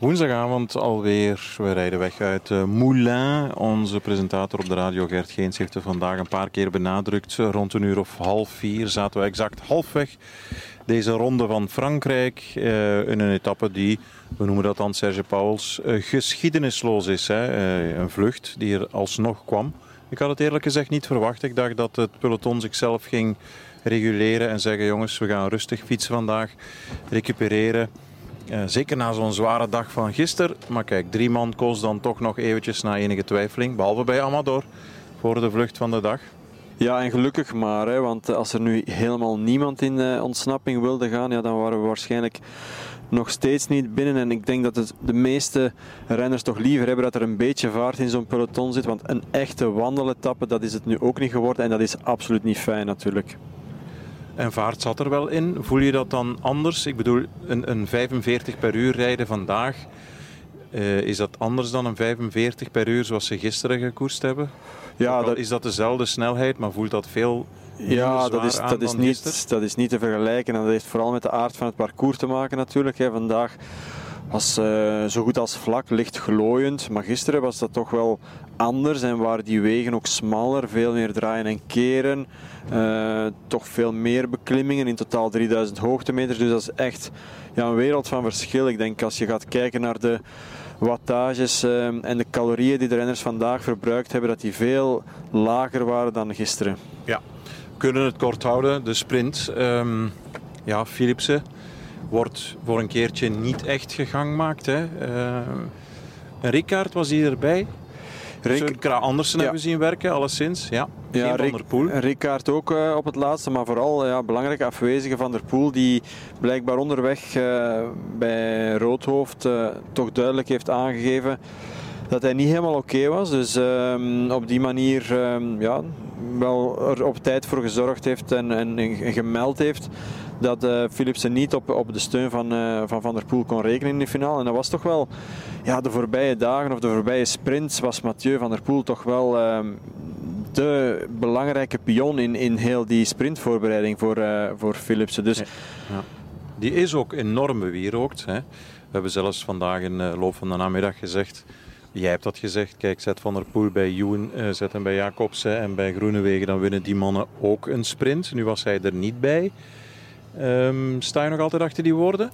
Woensdagavond alweer. We rijden weg uit uh, Moulin. Onze presentator op de radio, Gert Geens, heeft het vandaag een paar keer benadrukt. Rond een uur of half vier zaten we exact halfweg deze ronde van Frankrijk. Uh, in een etappe die, we noemen dat dan Serge Pauwels, uh, geschiedenisloos is. Hè? een vlucht die er alsnog kwam. Ik had het eerlijk gezegd niet verwacht. Ik dacht dat het peloton zichzelf ging reguleren en zeggen: jongens, we gaan rustig fietsen vandaag, recupereren. Uh, zeker na zo'n zware dag van gisteren. Maar kijk, drie man koos dan toch nog eventjes na enige twijfeling. Behalve bij Amador voor de vlucht van de dag. Ja, en gelukkig maar. Hè, want als er nu helemaal niemand in uh, ontsnapping wilde gaan, ja, dan waren we waarschijnlijk nog steeds niet binnen. En ik denk dat het de meeste renners toch liever hebben dat er een beetje vaart in zo'n peloton zit. Want een echte wandeletappe, dat is het nu ook niet geworden. En dat is absoluut niet fijn natuurlijk. En vaart zat er wel in. Voel je dat dan anders? Ik bedoel, een, een 45 per uur rijden vandaag. Uh, is dat anders dan een 45 per uur zoals ze gisteren gekoerst hebben? Ja, dat... Is dat dezelfde snelheid, maar voelt dat veel ja, dat is, dat, is niet, dat is niet te vergelijken. En dat heeft vooral met de aard van het parcours te maken natuurlijk. Hè. Vandaag was uh, zo goed als vlak, licht glooiend. Maar gisteren was dat toch wel anders en waren die wegen ook smaller, veel meer draaien en keren. Uh, toch veel meer beklimmingen, in totaal 3000 hoogtemeters. Dus dat is echt ja, een wereld van verschil. Ik denk als je gaat kijken naar de wattages uh, en de calorieën die de renners vandaag verbruikt hebben, dat die veel lager waren dan gisteren. Ja, kunnen het kort houden. De sprint, um, ja, Philipsen wordt voor een keertje niet echt gegangmaakt. Hè. Uh, Ricard was hier erbij. Rick... Kra Andersen ja. hebben we zien werken, alleszins. Ja, ja Rick, Van der Poel. Ricard ook uh, op het laatste, maar vooral ja, belangrijke afwezige Van der Poel, die blijkbaar onderweg uh, bij Roodhoofd uh, toch duidelijk heeft aangegeven dat hij niet helemaal oké was. Dus um, op die manier um, ja, wel er op tijd voor gezorgd heeft en, en, en gemeld heeft dat uh, Philipsen niet op, op de steun van, uh, van Van der Poel kon rekenen in de finale. En dat was toch wel, ja, de voorbije dagen of de voorbije sprints was Mathieu van der Poel toch wel uh, de belangrijke pion in, in heel die sprintvoorbereiding voor, uh, voor Philipsen. Dus. Die is ook enorm bewierookt. Hè. We hebben zelfs vandaag in de loop van de namiddag gezegd Jij hebt dat gezegd. Kijk, zet Van der Poel bij uh, zet hem bij Jacobsen en bij Groenewegen. Dan winnen die mannen ook een sprint. Nu was hij er niet bij. Um, sta je nog altijd achter die woorden?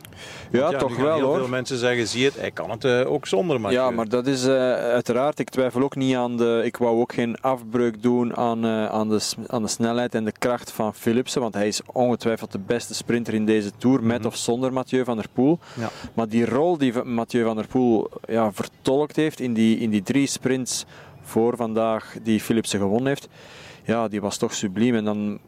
Ja, toch wel heel hoor. Veel mensen zeggen, zie het, hij kan het uh, ook zonder Mathieu. Ja, maar dat is uh, uiteraard, ik twijfel ook niet aan de, ik wou ook geen afbreuk doen aan, uh, aan, de, aan de snelheid en de kracht van Philipsen, want hij is ongetwijfeld de beste sprinter in deze Tour, met mm -hmm. of zonder Mathieu van der Poel. Ja. Maar die rol die Mathieu van der Poel ja, vertolkt heeft in die, in die drie sprints voor vandaag die Philipsen gewonnen heeft, ja, die was toch subliem. En dan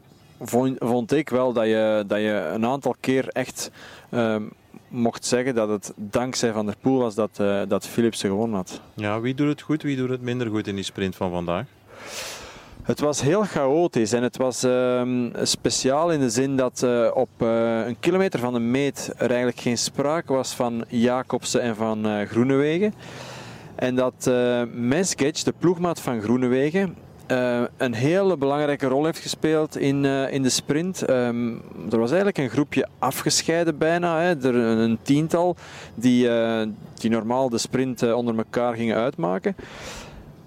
vond, vond ik wel dat je, dat je een aantal keer echt um, mocht zeggen dat het dankzij Van der Poel was dat, uh, dat Philipsen gewonnen had. Ja, wie doet het goed, wie doet het minder goed in die sprint van vandaag? Het was heel chaotisch en het was uh, speciaal in de zin dat uh, op uh, een kilometer van de meet er eigenlijk geen sprake was van Jacobsen en van Groenewegen. En dat uh, Mesketch, de ploegmaat van Groenewegen, uh, een hele belangrijke rol heeft gespeeld in, uh, in de sprint. Um, er was eigenlijk een groepje afgescheiden bijna, hè. Er, een tiental die, uh, die normaal de sprint onder elkaar gingen uitmaken.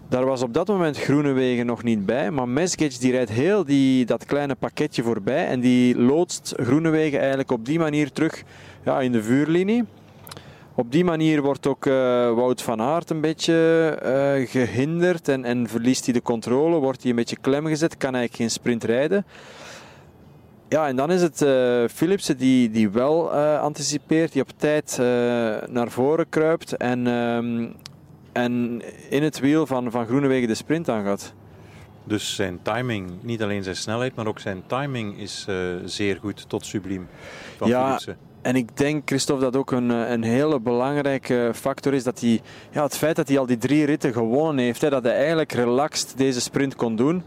Daar was op dat moment Groenewegen nog niet bij, maar Mesgic die rijdt heel die, dat kleine pakketje voorbij en die loodst Groenewegen eigenlijk op die manier terug ja, in de vuurlinie. Op die manier wordt ook uh, Wout van Aert een beetje uh, gehinderd en, en verliest hij de controle, wordt hij een beetje klem gezet, kan eigenlijk geen sprint rijden. Ja, en dan is het uh, Philipsen die, die wel anticipeert, die op tijd naar voren kruipt en, um, en in het wiel van, van Groenewegen de sprint aangaat. Dus zijn timing, niet alleen zijn snelheid, maar ook zijn timing is zeer goed tot subliem van ja, Philipsen. En ik denk, Christophe, dat ook een, een hele belangrijke factor is dat hij, ja, het feit dat hij al die drie ritten gewonnen heeft, hè, dat hij eigenlijk relaxed deze sprint kon doen.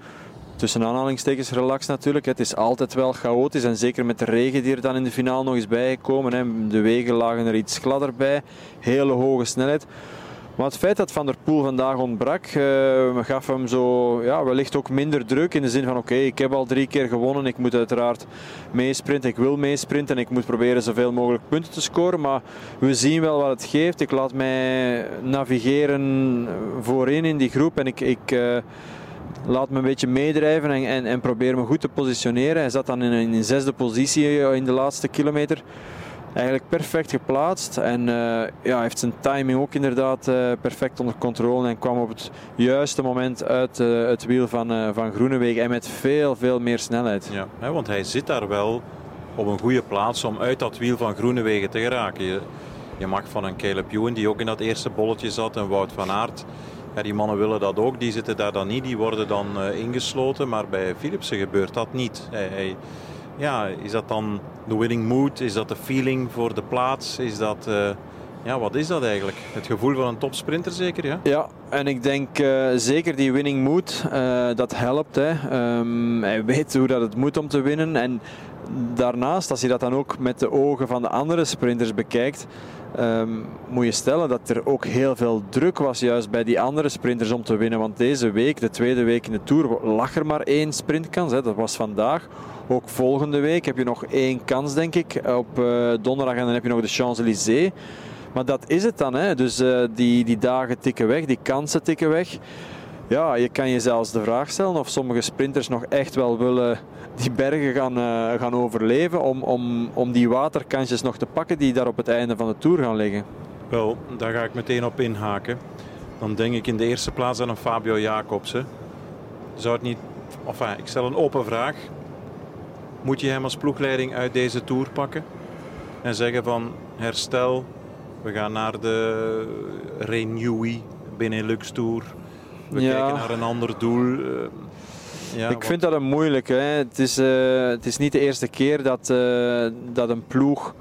Tussen aanhalingstekens relaxed natuurlijk. Het is altijd wel chaotisch en zeker met de regen die er dan in de finale nog eens bij gekomen. Hè. De wegen lagen er iets gladder bij. Hele hoge snelheid. Maar het feit dat Van der Poel vandaag ontbrak, uh, gaf hem zo ja, wellicht ook minder druk. In de zin van oké, ik heb al drie keer gewonnen. Ik moet uiteraard meesprinten. Ik wil meesprinten en ik moet proberen zoveel mogelijk punten te scoren. Maar we zien wel wat het geeft. Ik laat mij navigeren voorin in die groep. En ik, ik uh, laat me een beetje meedrijven en, en, en, probeer me goed te positioneren. Hij zat dan in een zesde positie in de laatste kilometer eigenlijk perfect geplaatst. En uh, ja, heeft zijn timing ook inderdaad uh, perfect onder controle. En kwam op het juiste moment uit uh, het wiel van, van Groenewegen. En met veel, veel meer snelheid. Ja, hè, want hij zit daar wel op een goede plaats om uit dat wiel van Groenewegen te geraken. Je, mag van een Caleb Ewan, die ook in dat eerste bolletje zat, en Wout van Aert. Ja, die mannen willen dat ook, die zitten daar dan niet, die worden dan ingesloten. Maar bij Philipsen gebeurt dat niet. Ja, is dat dan de winning mood? Is dat de feeling voor de plaats? Is dat, uh, ja, wat is dat eigenlijk? Het gevoel van een topsprinter zeker, ja? Ja, en ik denk uh, zeker die winning mood, uh, dat helpt. Hè. Um, hij weet hoe dat het moet om te winnen. En daarnaast, als je dat dan ook met de ogen van de andere sprinters bekijkt, um, moet je stellen dat er ook heel veel druk was juist bij die andere sprinters om te winnen. Want deze week, de tweede week in de Tour, lag er maar één sprintkans. Hè. Dat was vandaag. Ook volgende week heb je nog één kans, denk ik, op uh, donderdag en dan heb je nog de Champs-Élysées. Maar dat is het dan. Hè. Dus uh, die, die dagen tikken weg, die kansen tikken weg. Ja, je kan je zelfs de vraag stellen of sommige sprinters nog echt wel willen die bergen gaan, uh, gaan overleven om, om, om die waterkansjes nog te pakken die daar op het einde van de Tour gaan liggen. Wel, daar ga ik meteen op inhaken. Dan denk ik in de eerste plaats aan een Fabio Jacobsen. Zou het niet... Enfin, ik stel een open vraag. Moet je hem als ploegleiding uit deze Tour pakken? En zeggen van herstel, we gaan naar de Renewy Benelux Tour. We ja. kijken naar een ander doel. Uh, ja, ik wat... vind dat een moeilijk. Hè. Het, is, uh, het is niet de eerste keer dat, uh, dat een ploeg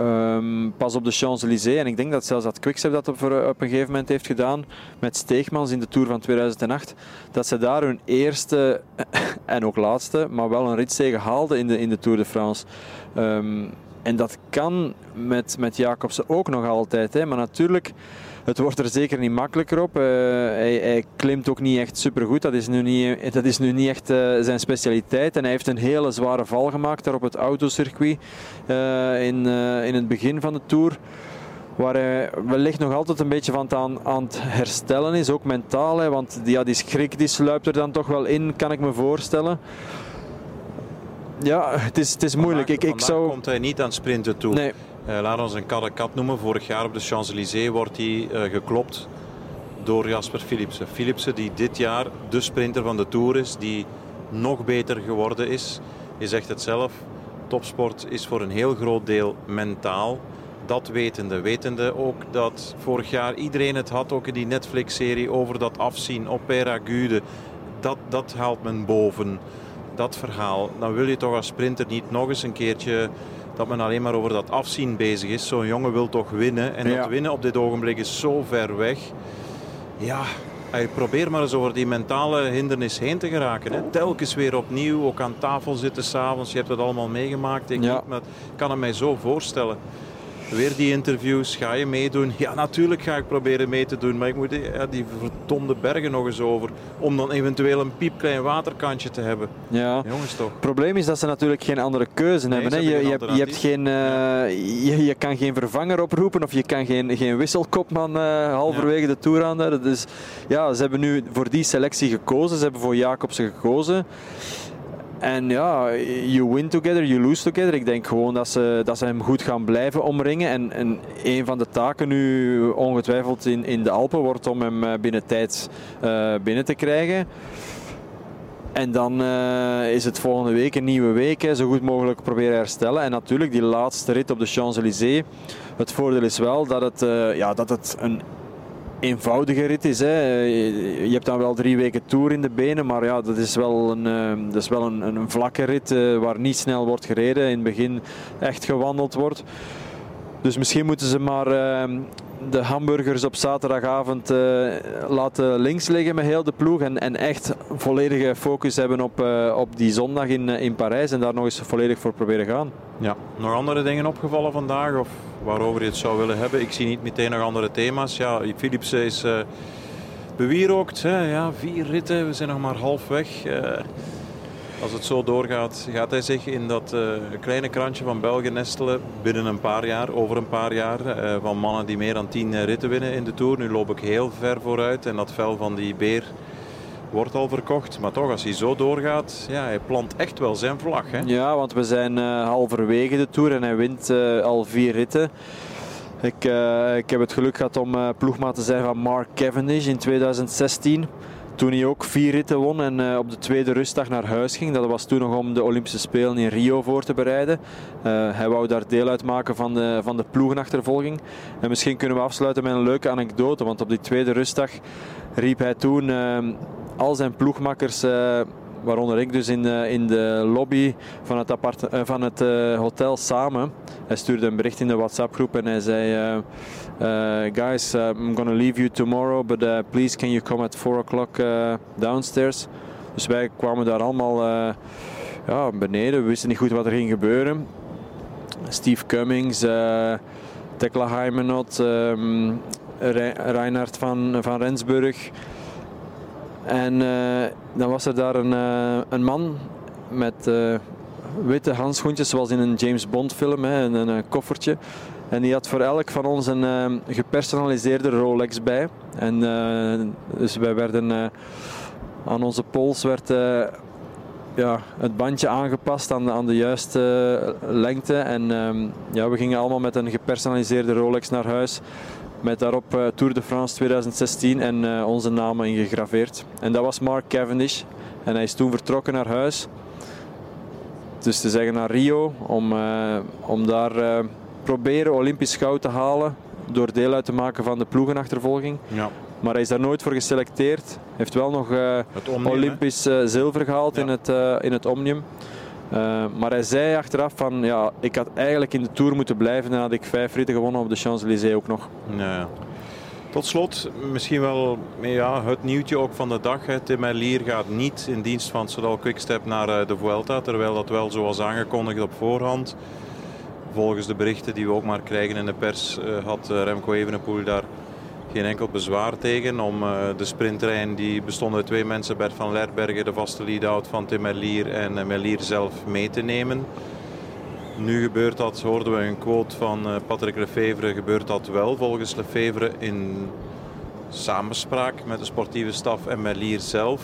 um, pas op de Champs-Élysées, en ik denk dat zelfs dat Quickstep dat op, op, een gegeven moment heeft gedaan met Steegmans in de Tour van 2008, dat ze daar hun eerste en ook laatste, maar wel een ritzege haalden in de, in de Tour de France. Um, en dat kan met, met Jacobsen ook nog altijd. Hè. Maar natuurlijk het wordt er zeker niet makkelijker op. Uh, hij, hij, klimt ook niet echt supergoed. Dat is nu niet, dat is nu niet echt uh, zijn specialiteit. En hij heeft een hele zware val gemaakt daar op het autocircuit uh, in, in het begin van de Tour. Waar hij wellicht nog altijd een beetje van aan, aan het herstellen is, ook mentaal. Hè, want die, ja, die schrik die sluipt er dan toch wel in, kan ik me voorstellen. Ja, het is, het is moeilijk. Vandaag, ik, ik zou... komt hij niet aan sprinten toe. Nee. Uh, laat ons een kat noemen. Vorig jaar op de Champs-Élysées wordt hij uh, geklopt door Jasper Philipsen. Philipsen die dit jaar de sprinter van de Tour is, die nog beter geworden is. Je zegt het zelf, topsport is voor een heel groot deel mentaal. Dat wetende, wetende ook dat vorig jaar iedereen het had, ook in die Netflix-serie, over dat afzien op Peragude. Dat, dat haalt men boven, dat verhaal. Dan wil je toch als sprinter niet nog eens een keertje dat men alleen maar over dat afzien bezig is. Zo'n jongen wil toch winnen. En dat winnen op dit ogenblik is zo ver weg. Ja, probeer maar eens over die mentale hindernis heen te geraken. Hè. Telkens weer opnieuw, ook aan tafel zitten s'avonds. Je hebt het allemaal meegemaakt. Ik, ja. maar ik kan het mij zo voorstellen. Weer die interviews, ga je meedoen? Ja, natuurlijk ga ik proberen mee te doen, maar ik moet ja, die verdomde bergen nog eens over. Om dan eventueel een piepklein waterkantje te hebben. Ja. Jongens toch. Het probleem is dat ze natuurlijk geen andere keuze nee, hebben. Hè? Je, je, hebt, je, hebt geen, uh, je, je, kan geen vervanger oproepen of je kan geen, geen wisselkopman uh, halverwege ja. de Tour aan. Dus ja, ze hebben nu voor die selectie gekozen. Ze hebben voor Jacobsen gekozen. En ja, you win together, you lose together. Ik denk gewoon dat ze, dat ze hem goed gaan blijven omringen. En, en een van de taken nu ongetwijfeld in, in de Alpen wordt om hem eh, binnen tijd uh, binnen te krijgen. En dan uh, is het volgende week een nieuwe week. Hè, zo goed mogelijk proberen herstellen. En natuurlijk die laatste rit op de Champs-Élysées. Het voordeel is wel dat het, ja, dat het een eenvoudige rit is. Hè. Je hebt dan wel drie weken tour in de benen, maar ja, dat is wel een, uh, dat is wel een, een vlakke rit uh, waar niet snel wordt gereden. In het begin echt gewandeld wordt. Dus misschien moeten ze maar ehm, de hamburgers op zaterdagavond uh, laten links liggen met heel de ploeg. En, en echt volledige focus hebben op, uh, op die zondag in, in Parijs. En daar nog eens volledig voor proberen gaan. Ja, nog andere dingen opgevallen vandaag? Of waarover je het zou willen hebben? Ik zie niet meteen nog andere thema's. Ja, Philips is bewierookt. Hè? Ja, vier ritten, we zijn nog maar halfweg. Als het zo doorgaat, gaat hij zich in dat uh, kleine krantje van België nestelen binnen een paar jaar, over een paar jaar. Uh, van mannen die meer dan tien ritten winnen in de Tour. Nu loop ik heel ver vooruit en dat vel van die beer wordt al verkocht. Maar toch, als hij zo doorgaat, ja, hij plant echt wel zijn vlag. Hè? Ja, want we zijn halverwege de Tour en hij wint al vier ritten. Ik, ik heb het geluk gehad om ploegmaat te zijn van Mark Cavendish in 2016. Toen hij ook vier ritten won en uh, op de tweede rustdag naar huis ging. Dat was toen nog om de Olympische Spelen in Rio voor te bereiden. Uh, hij wou daar deel uitmaken van de, van de ploegenachtervolging. En misschien kunnen we afsluiten met een leuke anekdote. Want op die tweede rustdag riep hij toen uh, al zijn ploegmakkers waaronder ik dus in de, in de lobby van het, apart, van het hotel samen. Hij stuurde een bericht in de WhatsApp-groep en hij zei: uh, Guys, uh, I'm gonna leave you tomorrow, but uh, please can you come at 4 o'clock downstairs? Dus wij kwamen daar allemaal ja, beneden. We wisten niet goed wat er ging gebeuren. Steve Cummings, Tekla Heimenot, um, Reinhard van, van Rensburg. En dan was er daar een, een man met witte handschoentjes, zoals in een James Bond film, hè, een, koffertje. En die had voor elk van ons een gepersonaliseerde Rolex bij. En dus wij werden aan onze pols werd ja, het bandje aangepast aan de, aan de juiste lengte. En ja, we gingen allemaal met een gepersonaliseerde Rolex naar huis. Met daarop Tour de France 2016 en onze namen ingegraveerd. En dat was Mark Cavendish. En hij is toen vertrokken naar huis. Dus te zeggen naar Rio om, om daar proberen Olympisch goud te halen door deel uit te maken van de ploegenachtervolging. Ja. Maar hij is daar nooit voor geselecteerd. Heeft wel nog uh, Olympisch uh, zilver gehaald in, het, uh, in het Omnium. Maar hij zei achteraf van ja, ik had eigenlijk in de Tour moeten blijven. Dan had ik vijf ritten gewonnen op de Champs-Élysées ook nog. Ja. Tot slot, misschien wel ja, het nieuwtje ook van de dag. Tim Merlier gaat niet in dienst van Soudal Quickstep naar de Vuelta. Terwijl dat wel zo was aangekondigd op voorhand volgens de berichten die we ook maar krijgen in de pers uh, had Remco Evenepoel daar geen enkel bezwaar tegen om uh, de sprinttrein die bestond uit twee mensen, Bert van Lerbergen, de vaste lead-out van Tim Merlier en Merlier zelf mee te nemen. Nu gebeurt dat, hoorden we een quote van Patrick Lefevre, gebeurt dat wel volgens Lefevre in samenspraak met de sportieve staf en Merlier zelf.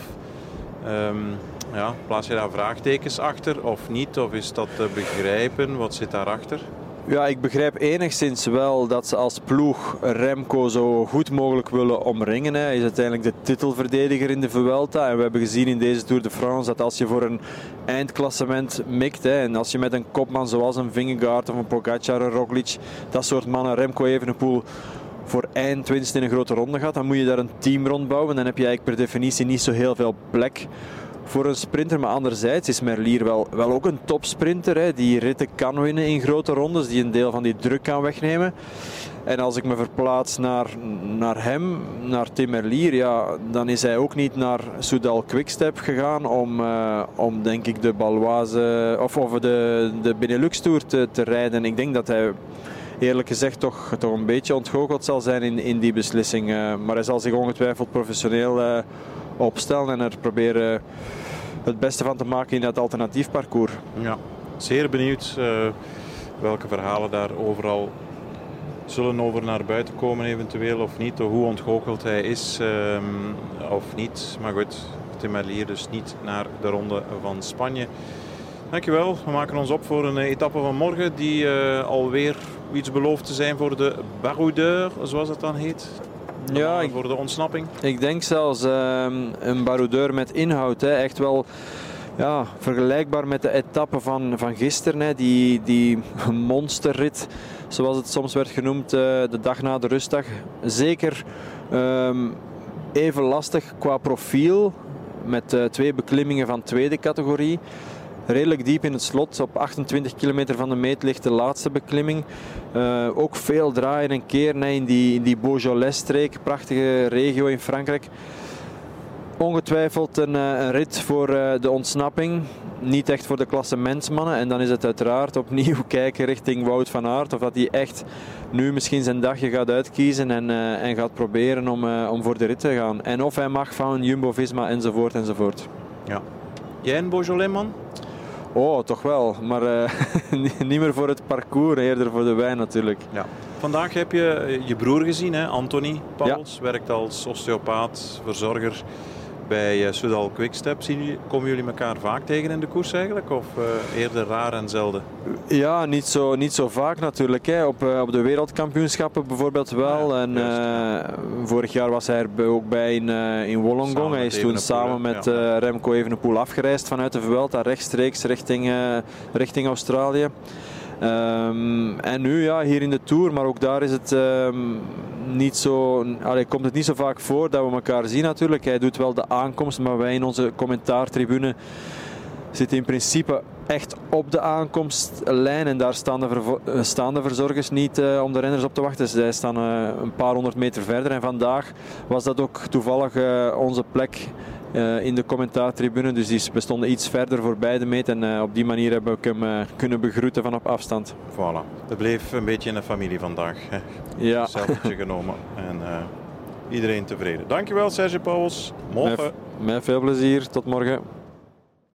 Um, ja, plaats je daar vraagtekens achter of niet? Of is dat te begrijpen? Wat zit daarachter? Ja, ik begrijp enigszins wel dat ze als ploeg Remco zo goed mogelijk willen omringen. Hij is uiteindelijk de titelverdediger in de Vuelta. En we hebben gezien in deze Tour de France dat als je voor een eindklassement mikt... En als je met een kopman zoals een Vingegaard of een Pogacar, een Roglic... dat soort mannen, Remco Evenepoel voor eindwinst in een grote ronde gaat, dan moet je daar een team rond bouwen. Dan heb je eigenlijk per definitie niet zo heel veel plek voor een sprinter. Maar anderzijds is Merlier wel, wel ook een topsprinter. Hè, die ritten kan winnen in grote rondes. Die een deel van die druk kan wegnemen. En als ik me verplaats naar, naar hem, naar Tim Merlier, ja, dan is hij ook niet naar Soudal Quickstep gegaan om, uh, om denk ik de Baloise of, of de, de Benelux Tour te, te rijden. Ik denk dat hij eerlijk gezegd toch, toch een beetje ontgoocheld zal zijn in, in die beslissing. Uh, maar hij zal zich ongetwijfeld professioneel uh, opstellen en er proberen het beste van te maken in dat alternatief parcours. Ja, zeer benieuwd uh, welke verhalen daar overal zullen over naar buiten komen eventueel of niet. Hoe ontgoocheld hij is um, of niet. Maar goed, Tim dus niet naar de ronde van Spanje. Dankjewel. We maken ons op voor een etappe van morgen die uh, alweer iets belooft te zijn voor de baroudeur, zoals het dan heet ja, ik, voor de ontsnapping? Ik denk zelfs um, een baroudeur met inhoud. Hè. Echt wel ja, vergelijkbaar met de etappe van, van gisteren. Hè. Die, die monsterrit, zoals het soms werd genoemd, uh, de dag na de rustdag. Zeker um, even lastig qua profiel. Met uh, twee beklimmingen van tweede categorie. Redelijk diep in het slot. Op 28 kilometer van de meet ligt de laatste beklimming. Uh, ook veel draaien en keren in die, in die Beaujolais-streek, prachtige regio in Frankrijk. Ongetwijfeld een, een rit voor de ontsnapping niet echt voor de klasse mensmannen. En dan is het uiteraard opnieuw kijken richting Wout van Aert. Of dat hij echt nu misschien zijn dagje gaat uitkiezen en, en gaat proberen om, om voor de rit te gaan. En of hij mag van Jumbo-Visma enzovoort enzovoort. Ja. Jij een Beaujolais man? Oh, toch wel. Maar uh, niet meer voor het parcours, eerder voor de wijn natuurlijk. Ja. Vandaag heb je je broer gezien, hè? Anthony Pauls. Ja. Werkt als osteopaat, verzorger bij uh, Sudal Quickstep. Zien komen jullie elkaar vaak tegen in de koers eigenlijk? Of uh, eerder raar en zelden? Ja, niet zo, niet zo vaak natuurlijk. Hè. Op, uh, op de wereldkampioenschappen bijvoorbeeld wel. Ja, en vorig jaar was hij er ook bij in, in Wollongong. Hij is toen samen met ja. Remco Evenepoel afgereisd vanuit de Vuelta rechtstreeks richting, richting Australië. Um, en nu ja, hier in de Tour, maar ook daar is het um, niet zo, allee, komt het niet zo vaak voor dat we elkaar zien natuurlijk. Hij doet wel de aankomst, maar wij in onze commentaartribune zitten in principe echt op de aankomstlijn en daar staan de, eh, staan verzorgers niet uh, om de renners op te wachten. Zij staan uh, een paar honderd meter verder en vandaag was dat ook toevallig onze plek in de commentaartribune. Dus die bestonden iets verder voorbij de meet. En uh, op die manier hebben we hem uh, kunnen begroeten van op afstand. Voilà. Het bleef een beetje in de familie vandaag. Hè. Ja. Zelfje genomen. En iedereen tevreden. Dankjewel Serge Pauwels. Morgen. Met, met veel plezier. Tot morgen.